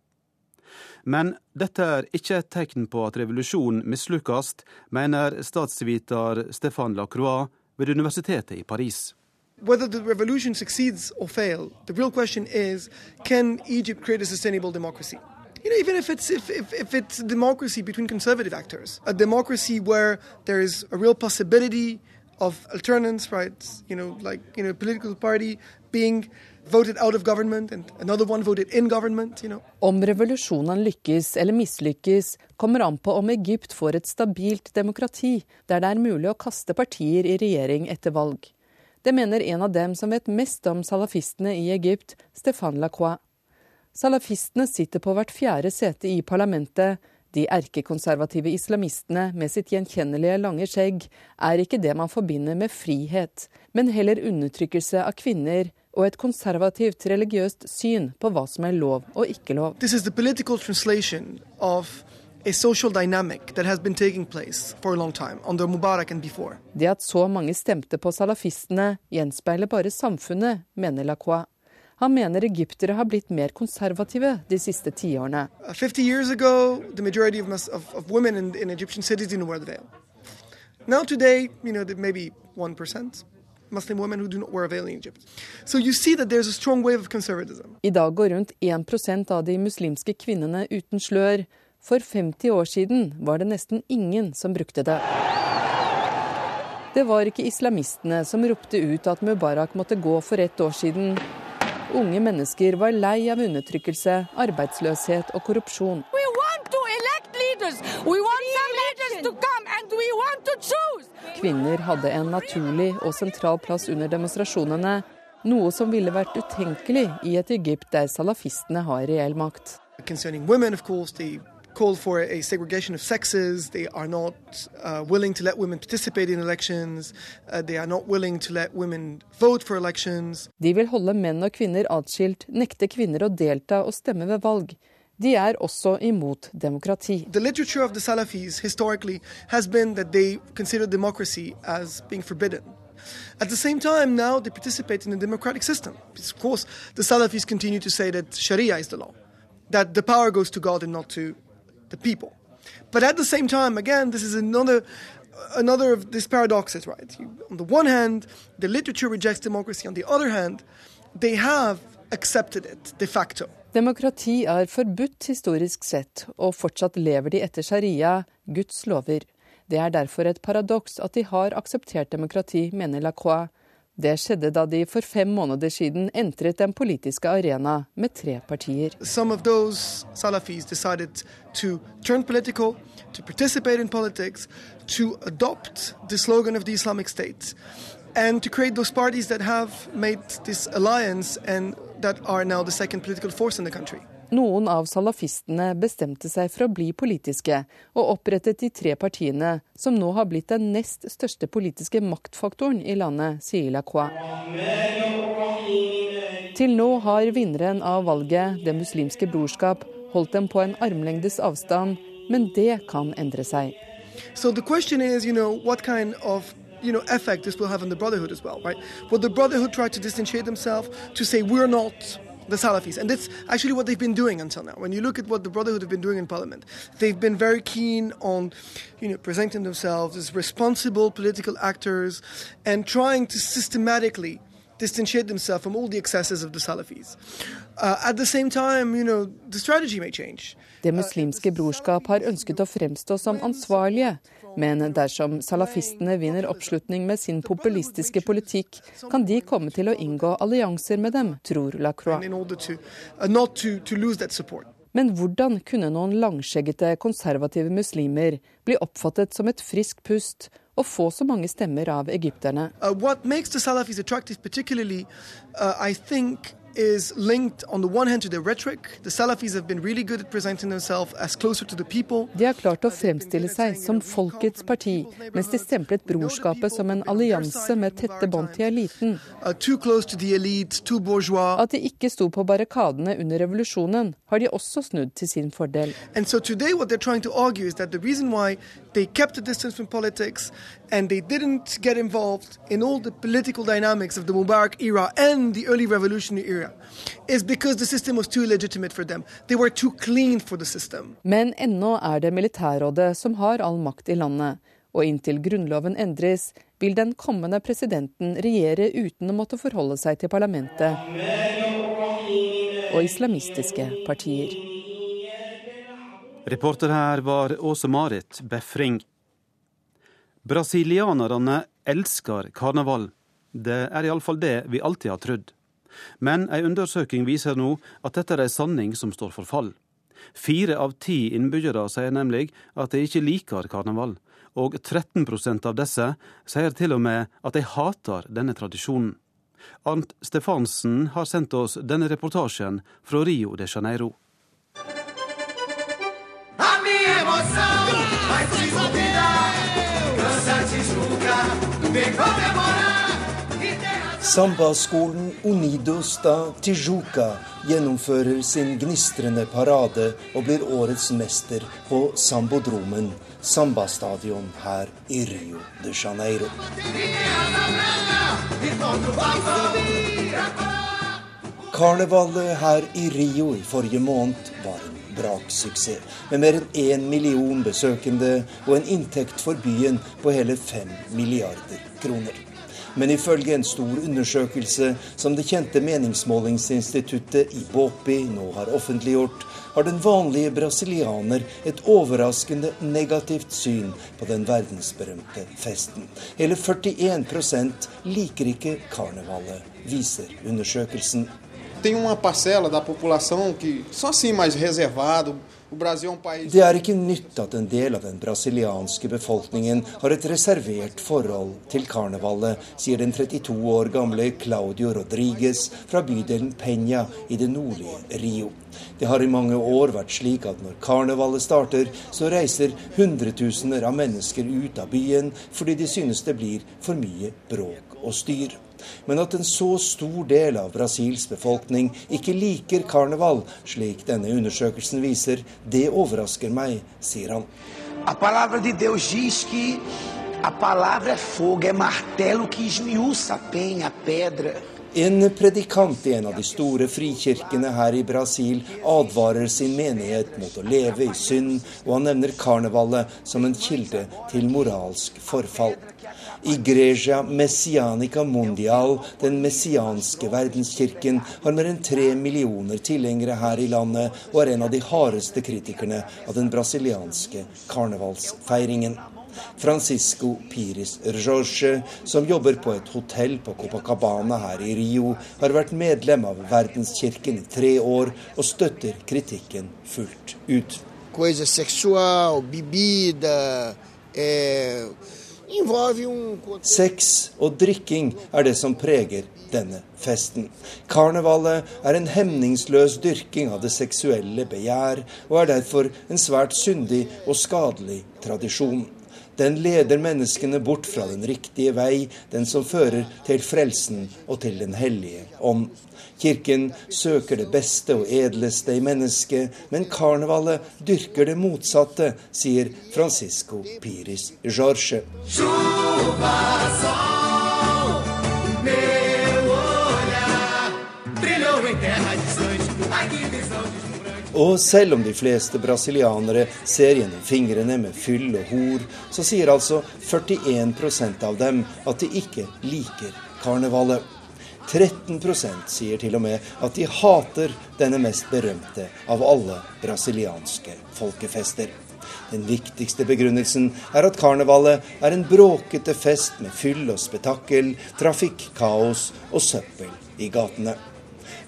Men dette er ikke et tegn på at revolusjonen mislykkes, mener statsviter Stéphane Lacroix ved Universitetet i Paris. Whether the revolution succeeds or fails, the real question is can Egypt create a sustainable democracy? You know, even if it's if, if, if it's democracy between conservative actors, a democracy where there is a real possibility of alternance, right? You know, like you know, political party being Om revolusjonen lykkes eller mislykkes, kommer an på om Egypt får et stabilt demokrati, der det er mulig å kaste partier i regjering etter valg. Det mener en av dem som vet mest om salafistene i Egypt, Stefan Lacroix. Salafistene sitter på hvert fjerde sete i parlamentet. De erkekonservative islamistene med sitt gjenkjennelige lange skjegg er ikke det man forbinder med frihet, men heller undertrykkelse av kvinner, og et konservativt religiøst syn på hva som er lov og ikke lov. This is the political translation of a social dynamic that has been taking place for a long time, under Mubarak and before. Det at så mange stemte på salafistene, gjenspeiler bare samfunnet, mener Lacroix. Han mener egyptere har blitt mer konservative de siste tiårene. 50 år siden ago, the majority of, of, of women in, in Egyptian cities didn't wear the veil. Now today, you know, maybe 1%. Muslim women who do not wear a veil in Egypt. So you see that there's a strong wave of conservatism. I dag går rundt 1% av de muslimske kvinnene uten slør. For 50 år siden var det nesten ingen som brukte det. Det var ikke islamistene som ropte ut at Mubarak måtte gå for ett år siden. Unge mennesker var lei av undertrykkelse, arbeidsløshet og korrupsjon. Kvinner hadde en naturlig og sentral plass under demonstrasjonene, noe som ville vært utenkelig i et Egypt der salafistene har reell makt. Women, course, call for a segregation of sexes. They are not uh, willing to let women participate in elections. Uh, they are not willing to let women vote for elections. De vil holde menn og kvinner atskilt, nekte kvinner å delta og stemme ved valg. De er også imot demokrati. The literature of the Salafis historically has been that they consider democracy as being forbidden. At the same time, now they participate in a democratic system. Of course, the Salafis continue to say that Sharia is the law, that the power goes to God and not to the people. But at the same time, again, this is another another of these paradoxes, right? You, on the one hand, the literature rejects democracy. On the other hand, they have accepted it de facto. Demokrati er forbudt historisk sett, og fortsatt lever de etter sharia, Guds lover. Det er derfor et paradoks at de har akseptert demokrati, mener Lacroix. Det skjedde da de for fem måneder siden entret den politiske arena med tre partier. Some of those Salafis decided to turn political, to participate in politics, to adopt the slogan of the Islamic State, and to create those parties that have made this alliance and that are now the second political force in the country. Noen av salafistene bestemte seg for å bli politiske, og opprettet de tre partiene, som nå har blitt den nest største politiske maktfaktoren i landet, sier Lacroix. Til nå har vinneren av valget, Det muslimske brorskap, holdt dem på en armlengdes avstand, men det kan endre seg. So the question is, you know, what kind of you know effect this will have on the Brotherhood as well, right? Will the Brotherhood tried to distantiate themselves to say we're not the Salafis. And that's actually what they've been doing until now. When you look at what the Brotherhood have been doing in Parliament, they've been very keen on, you know, presenting themselves as responsible political actors and trying to systematically distantiate themselves from all the excesses of the Salafis. Uh, at the same time, you know, the strategy may change. Det muslimske brorskap har ønsket å fremstå som ansvarlige, men dersom salafistene vinner oppslutning med sin populistiske politikk, kan de komme til å inngå allianser med dem, tror Lacroix. Uh, men hvordan kunne noen langskjeggete konservative muslimer bli oppfattet som et friskt pust og få så mange stemmer av egypterne? Uh, is linked on the one hand to their rhetoric. The Salafis have been really good at presenting themselves as closer to the people. De har klart å fremstille seg som folkets parti, mens de stemplet brorskapet som en allianse med tette bånd til eliten. Too close to the elite, too bourgeois. At de ikke sto på barrikadene under revolusjonen, har de også snudd til sin fordel. And so today what they're trying to argue is that the reason why they kept a distance from politics and they didn't get involved in all the political dynamics of the Mubarak era and the early revolutionary era is because the system was too legitimate for them. They were too clean for the system. Men ennå er det militærrådet som har all makt i landet. Og inntil grunnloven endres, vil den kommende presidenten regjere uten å måtte forholde seg til parlamentet og islamistiske partier. Reporter her var Åse Marit Befring. Brasilianerne elsker karneval. Det er iallfall det vi alltid har trodd. Men ei undersøking viser nå at dette er ei sanning som står for fall. Fire av ti innbyggere sier nemlig at de ikke liker karneval, og 13% av disse sier til og med at de hater denne tradisjonen. Arnt Stefansen har sendt oss denne reportasjen fra Rio de Janeiro. Sambaskolen Unidos da Tijuca gjennomfører sin gnistrende parade og blir årets mester på Sambodromen, sambastadion her i Rio de Janeiro. Karnevalet her i Rio i forrige måned var en braksuksess, med mer enn én million besøkende og en inntekt for byen på hele fem milliarder kroner. Men ifølge en stor undersøkelse som det kjente meningsmålingsinstituttet i Bopi nå har offentliggjort, har den vanlige brasilianer et overraskende negativt syn på den verdensberømte festen. Hele 41 liker ikke karnevalet, viser undersøkelsen. Reservado, det er ikke nytt at en del av den brasilianske befolkningen har et reservert forhold til karnevalet, sier den 32 år gamle Claudio Rodriguez fra bydelen Peña i det nordlige Rio. Det har i mange år vært slik at når karnevalet starter, så reiser hundretusener av mennesker ut av byen fordi de synes det blir for mye bråk og styr. Men at en så stor del av Brasils befolkning ikke liker karneval, slik denne undersøkelsen viser, det overrasker meg, sier han. A palavra de Deus diz que a palavra é fogo, é martelo que esmiuça a penha, a pedra. En predikant i en av de store frikirkene her i Brasil advarer sin menighet mot å leve i synd, og han nevner karnevalet som en kilde til moralsk forfall. Igreja Messianica Mundial, den messianske verdenskirken, har mer enn tre millioner tilhengere her i landet, og er en av de hardeste kritikerne av den brasilianske karnevalsfeiringen. Francisco Piris Jorge, som jobber på et hotell på Copacabana her i Rio, har vært medlem av Verdenskirken i tre år og støtter kritikken fullt ut. Coisa sexual, bebida, eh, Sex og drikking er det som preger denne festen. Karnevalet er en hemningsløs dyrking av det seksuelle begjær, og er derfor en svært syndig og skadelig tradisjon. Den leder menneskene bort fra den riktige vei, den som fører til frelsen og til Den hellige ånd. Kirken søker det beste og edleste i mennesket, men karnevalet dyrker det motsatte, sier Francisco Piris Jorge. Og selv om de fleste brasilianere ser gjennom fingrene med fyll og hor, så sier altså 41% av dem at de ikke liker karnevalet. 13% sier til og med at de hater denne mest berømte av alle brasilianske folkefester. Den viktigste begrunnelsen er at karnevalet er en bråkete fest med fyll og spetakkel, trafikkaos og søppel i gatene.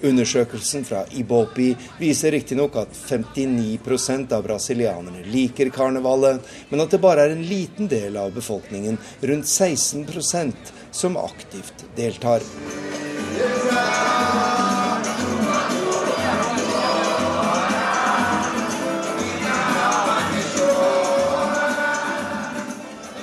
Undersøkelsen fra Ibopi viser riktignok at 59% av brasilianerne liker karnevalet, men at det bare er en liten del av befolkningen, rundt 16% som aktivt deltar.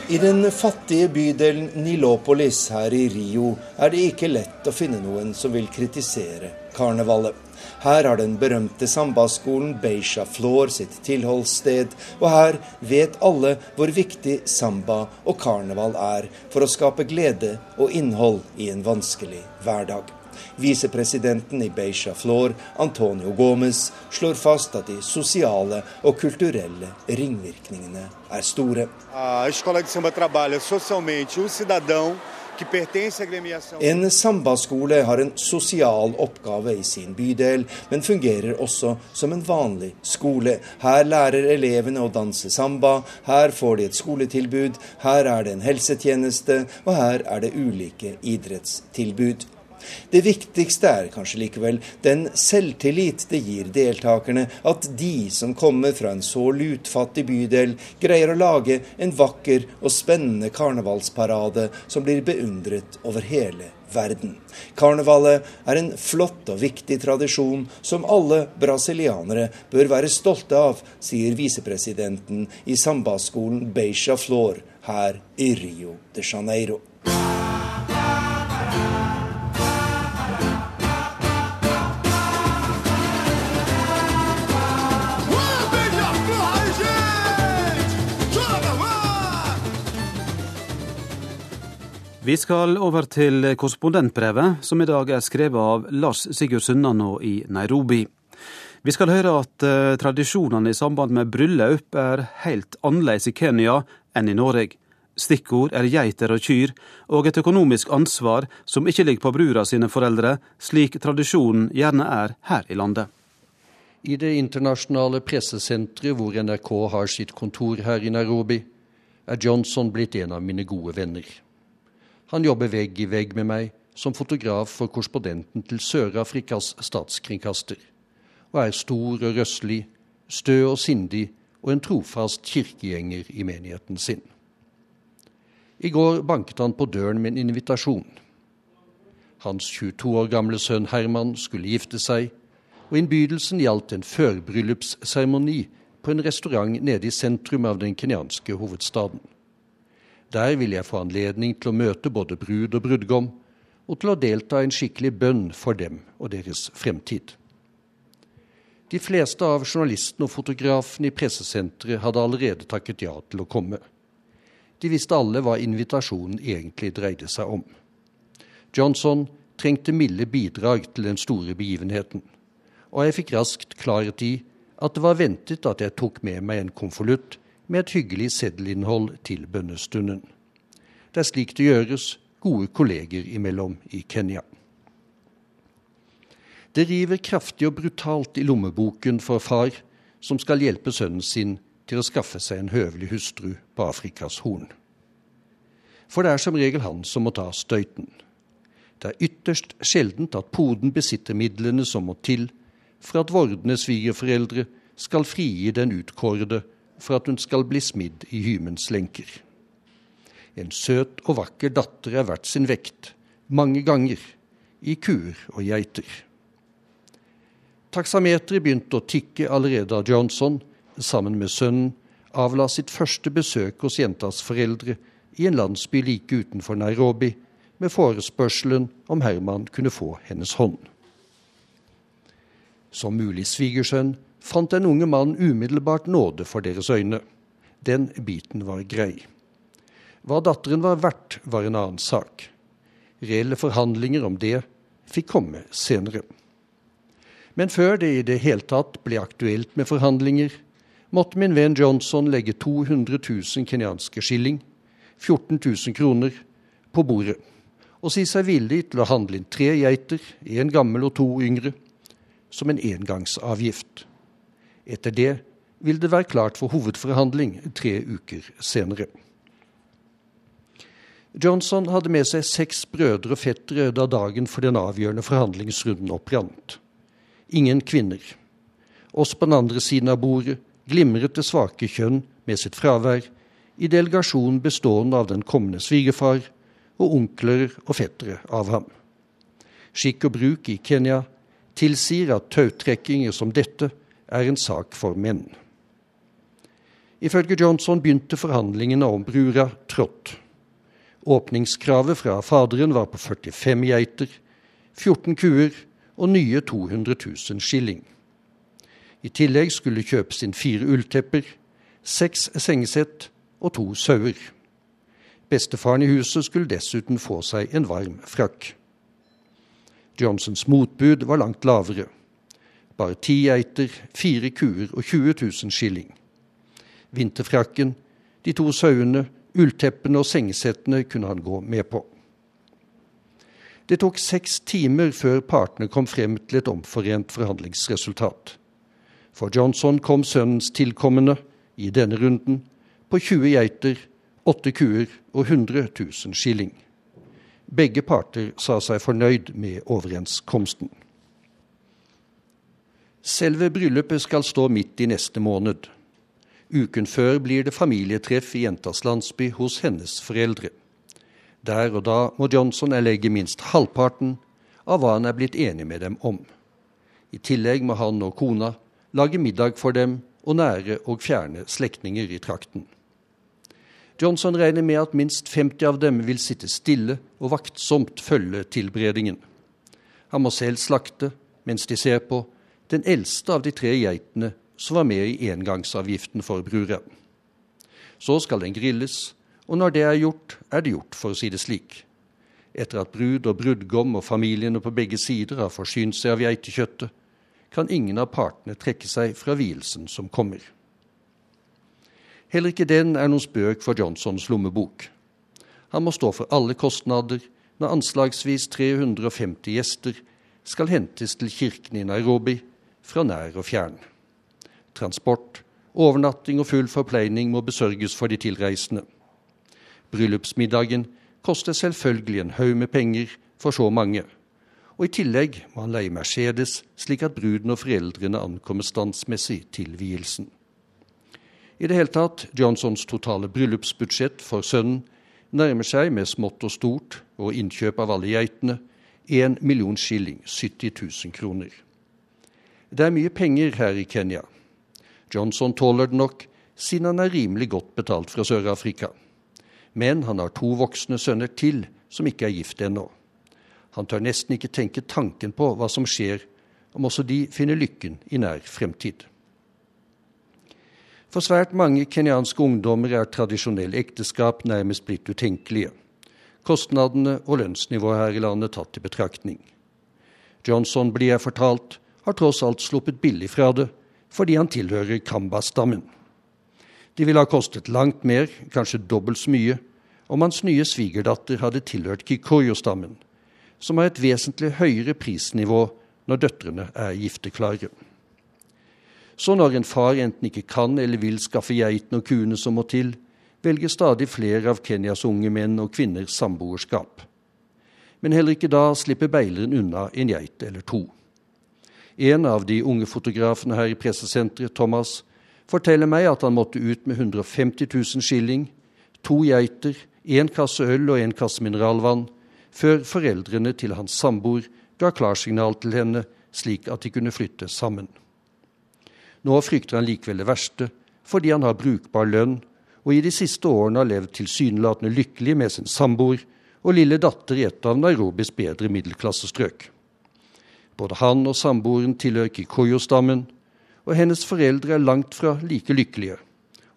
I den fattige bydelen Nilopolis her i Rio er det ikke lett å finne noen som vil kritisere karnevalet. Her har den berømte sambaskolen Beisha Flor sitt tilholdssted, og her vet alle hvor viktig samba og karneval er for å skape glede og innhold i en vanskelig hverdag. Visepresidenten i Beisha Flor, Antonio Gomez, slår fast at de sosiale og kulturelle ringvirkningene er store. Cidadão en sambaskole har en sosial oppgave i sin bydel, men fungerer også som en vanlig skole. Her lærer elevene å danse samba, her får de et skoletilbud, her er det en helsetjeneste, og her er det ulike idrettstilbud. Det viktigste er kanskje likevel den selvtillit det gir deltakerne at de som kommer fra en så lutfattig bydel, greier å lage en vakker og spennende karnevalsparade som blir beundret over hele verden. Karnevalet er en flott og viktig tradisjon som alle brasilianere bør være stolte av, sier visepresidenten i sambaskolen Beija Flor her i Rio de Janeiro. Vi skal over til korrespondentbrevet, som i dag er skrevet av Lars Sigurd Sunnanå i Nairobi. Vi skal høre at uh, tradisjonene i samband med bryllup er helt annerledes i Kenya enn i Norge. Stikkord er geiter og kyr, og et økonomisk ansvar som ikke ligger på brura sine foreldre, slik tradisjonen gjerne er her i landet. I det internasjonale pressesenteret hvor NRK har sitt kontor her i Nairobi, er Johnson blitt en av mine gode venner. Han jobber vegg i vegg med meg som fotograf for korrespondenten til Sør-Afrikas statskringkaster, og er stor og røslig, stø og sindig og en trofast kirkegjenger i menigheten sin. I går banket han på døren med en invitasjon. Hans 22 år gamle sønn Herman skulle gifte seg, og innbydelsen gjaldt en førbryllupsseremoni på en restaurant nede i sentrum av den kenyanske hovedstaden. Der vil jeg få anledning til å møte både brud og brudgom, og til å delta i en skikkelig bønn for dem og deres fremtid. De fleste av journalistene og fotografene i pressesenteret hadde allerede takket ja til å komme. De visste alle hva invitasjonen egentlig dreide seg om. Johnson trengte milde bidrag til den store begivenheten, og jeg fikk raskt klarhet i at det var ventet at jeg tok med meg en konvolutt med et hyggelig seddelinnhold til bønnestunden. Det er slik det gjøres gode kolleger imellom i Kenya. Det river kraftig og brutalt i lommeboken for far, som skal hjelpe sønnen sin til å skaffe seg en høvelig hustru på Afrikas Horn. For det er som regel han som må ta støyten. Det er ytterst sjeldent at poden besitter midlene som må til for at vordende svigerforeldre skal frigi den utkårede for at hun skal bli smidd i hymens lenker. En søt og vakker datter er verdt sin vekt, mange ganger, i kuer og geiter. Taksameteret begynte å tikke allerede da Johnson, sammen med sønnen, avla sitt første besøk hos jentas foreldre i en landsby like utenfor Nairobi, med forespørselen om Herman kunne få hennes hånd. Som mulig svigersønn fant den unge mannen umiddelbart nåde for deres øyne. Den biten var grei. Hva datteren var verdt, var en annen sak. Reelle forhandlinger om det fikk komme senere. Men før det i det hele tatt ble aktuelt med forhandlinger, måtte min venn Johnson legge 200 000 kenyanske skilling, 14 000 kroner, på bordet og si seg villig til å handle inn tre geiter, én gammel og to yngre, som en engangsavgift. Etter det vil det være klart for hovedforhandling tre uker senere. Johnson hadde med seg seks brødre og fettere da dagen for den avgjørende forhandlingsrunden opprant. Ingen kvinner. Oss på den andre siden av bordet glimret det svake kjønn med sitt fravær i delegasjonen bestående av den kommende svigerfar og onkler og fettere av ham. Skikk og bruk i Kenya tilsier at tautrekkinger som dette er en sak for menn. Ifølge Johnson begynte forhandlingene om brura trått. Åpningskravet fra faderen var på 45 geiter, 14 kuer og nye 200 000 skilling. I tillegg skulle kjøpes inn fire ulltepper, seks sengesett og to sauer. Bestefaren i huset skulle dessuten få seg en varm frakk. Johnsons motbud var langt lavere. Bare ti geiter, fire kuer og 20 000 skilling. Vinterfrakken, de to sauene, ullteppene og sengesettene kunne han gå med på. Det tok seks timer før partene kom frem til et omforent forhandlingsresultat. For Johnson kom sønnens tilkommende, i denne runden, på 20 geiter, 8 kuer og 100 000 skilling. Begge parter sa seg fornøyd med overenskomsten. Selve bryllupet skal stå midt i neste måned. Uken før blir det familietreff i jentas landsby hos hennes foreldre. Der og da må Johnson erlegge minst halvparten av hva han er blitt enig med dem om. I tillegg må han og kona lage middag for dem og nære og fjerne slektninger i trakten. Johnson regner med at minst 50 av dem vil sitte stille og vaktsomt følge tilberedningen. Han må selv slakte, mens de ser på, den eldste av de tre geitene som var med i engangsavgiften for brura. Så skal den grilles, og når det er gjort, er det gjort, for å si det slik. Etter at brud og brudgom og familiene på begge sider har forsynt seg av geitekjøttet, kan ingen av partene trekke seg fra vielsen som kommer. Heller ikke den er noen spøk for Johnsons lommebok. Han må stå for alle kostnader når anslagsvis 350 gjester skal hentes til kirken i Nairobi fra nær og fjern. Transport, overnatting og full forpleining må besørges for de tilreisende. Bryllupsmiddagen koster selvfølgelig en haug med penger for så mange, og i tillegg må han leie Mercedes slik at bruden og foreldrene ankommer standsmessig til vielsen. I det hele tatt, Johnsons totale bryllupsbudsjett for sønnen nærmer seg med smått og stort og innkjøp av alle geitene 1 million skilling, 70 000 kroner. Det er mye penger her i Kenya. Johnson tåler det nok, siden han er rimelig godt betalt fra Sør-Afrika. Men han har to voksne sønner til som ikke er gift ennå. Han tør nesten ikke tenke tanken på hva som skjer om også de finner lykken i nær fremtid. For svært mange kenyanske ungdommer er tradisjonelle ekteskap nærmest blitt utenkelige. Kostnadene og lønnsnivået her i landet tatt i betraktning. Johnson, blir jeg fortalt, har tross alt sluppet billig fra det, fordi han tilhører Kamba-stammen. De ville ha kostet langt mer, kanskje dobbelt så mye, om hans nye svigerdatter hadde tilhørt Kikoyo-stammen, som har et vesentlig høyere prisnivå når døtrene er gifteklare. Så når en far enten ikke kan eller vil skaffe geitene og kuene som må til, velger stadig flere av Kenyas unge menn og kvinner samboerskap. Men heller ikke da slipper beileren unna en geit eller to. En av de unge fotografene her i pressesenteret, Thomas, forteller meg at han måtte ut med 150 000 skilling, to geiter, én kasse øl og én kasse mineralvann, før foreldrene til hans samboer ga klarsignal til henne, slik at de kunne flytte sammen. Nå frykter han likevel det verste, fordi han har brukbar lønn og i de siste årene har levd tilsynelatende lykkelig med sin samboer og lille datter i et av Nairobis bedre middelklassestrøk. Både han og samboeren tilhører Kikoyo-stammen, og hennes foreldre er langt fra like lykkelige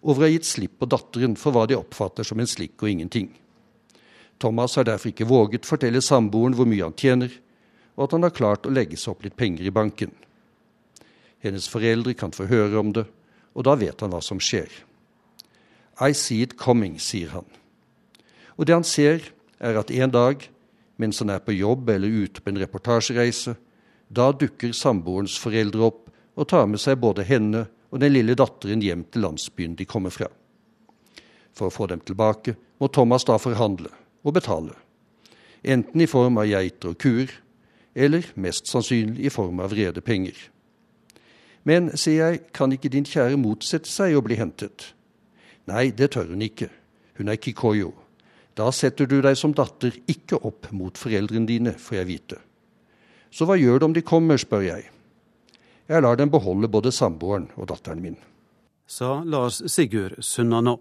over å ha gitt slipp på datteren for hva de oppfatter som en slikk og ingenting. Thomas har derfor ikke våget fortelle samboeren hvor mye han tjener, og at han har klart å legge seg opp litt penger i banken. Hennes foreldre kan få høre om det, og da vet han hva som skjer. I see it coming, sier han. Og det han ser, er at en dag, mens han er på jobb eller ute på en reportasjereise, da dukker samboerens foreldre opp og tar med seg både henne og den lille datteren hjem til landsbyen de kommer fra. For å få dem tilbake må Thomas da forhandle og betale, enten i form av geiter og kuer, eller mest sannsynlig i form av rede penger. Men, sier jeg, kan ikke din kjære motsette seg å bli hentet? Nei, det tør hun ikke. Hun er kikoyo. Da setter du deg som datter ikke opp mot foreldrene dine, får jeg vite. Så hva gjør du om de kommer, spør jeg. Jeg lar dem beholde både samboeren og datteren min. Sa Lars Sigurd Sunna nå.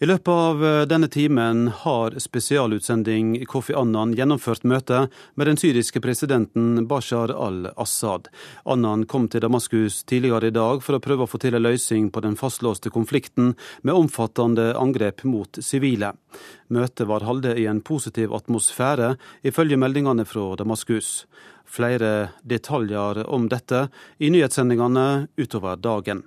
I løpet av eh, denne timen har spesialutsending Kofi Annan gjennomført møte med den syriske presidenten Bashar al-Assad. Annan kom til Damaskus tidligere i dag for å prøve å få til en løsning på den fastlåste konflikten med omfattende angrep mot sivile. Møtet var holdt i en positiv atmosfære, ifølge meldingene fra Damaskus. Flere detaljer om dette i nyhetssendingene utover dagen.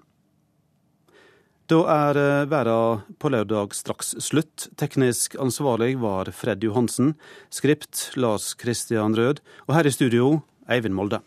Da er eh, verden på lørdag straks slutt. Teknisk ansvarlig var Fred Johansen. Skript Lars Christian Rød. Og her i studio, Eivind Molde.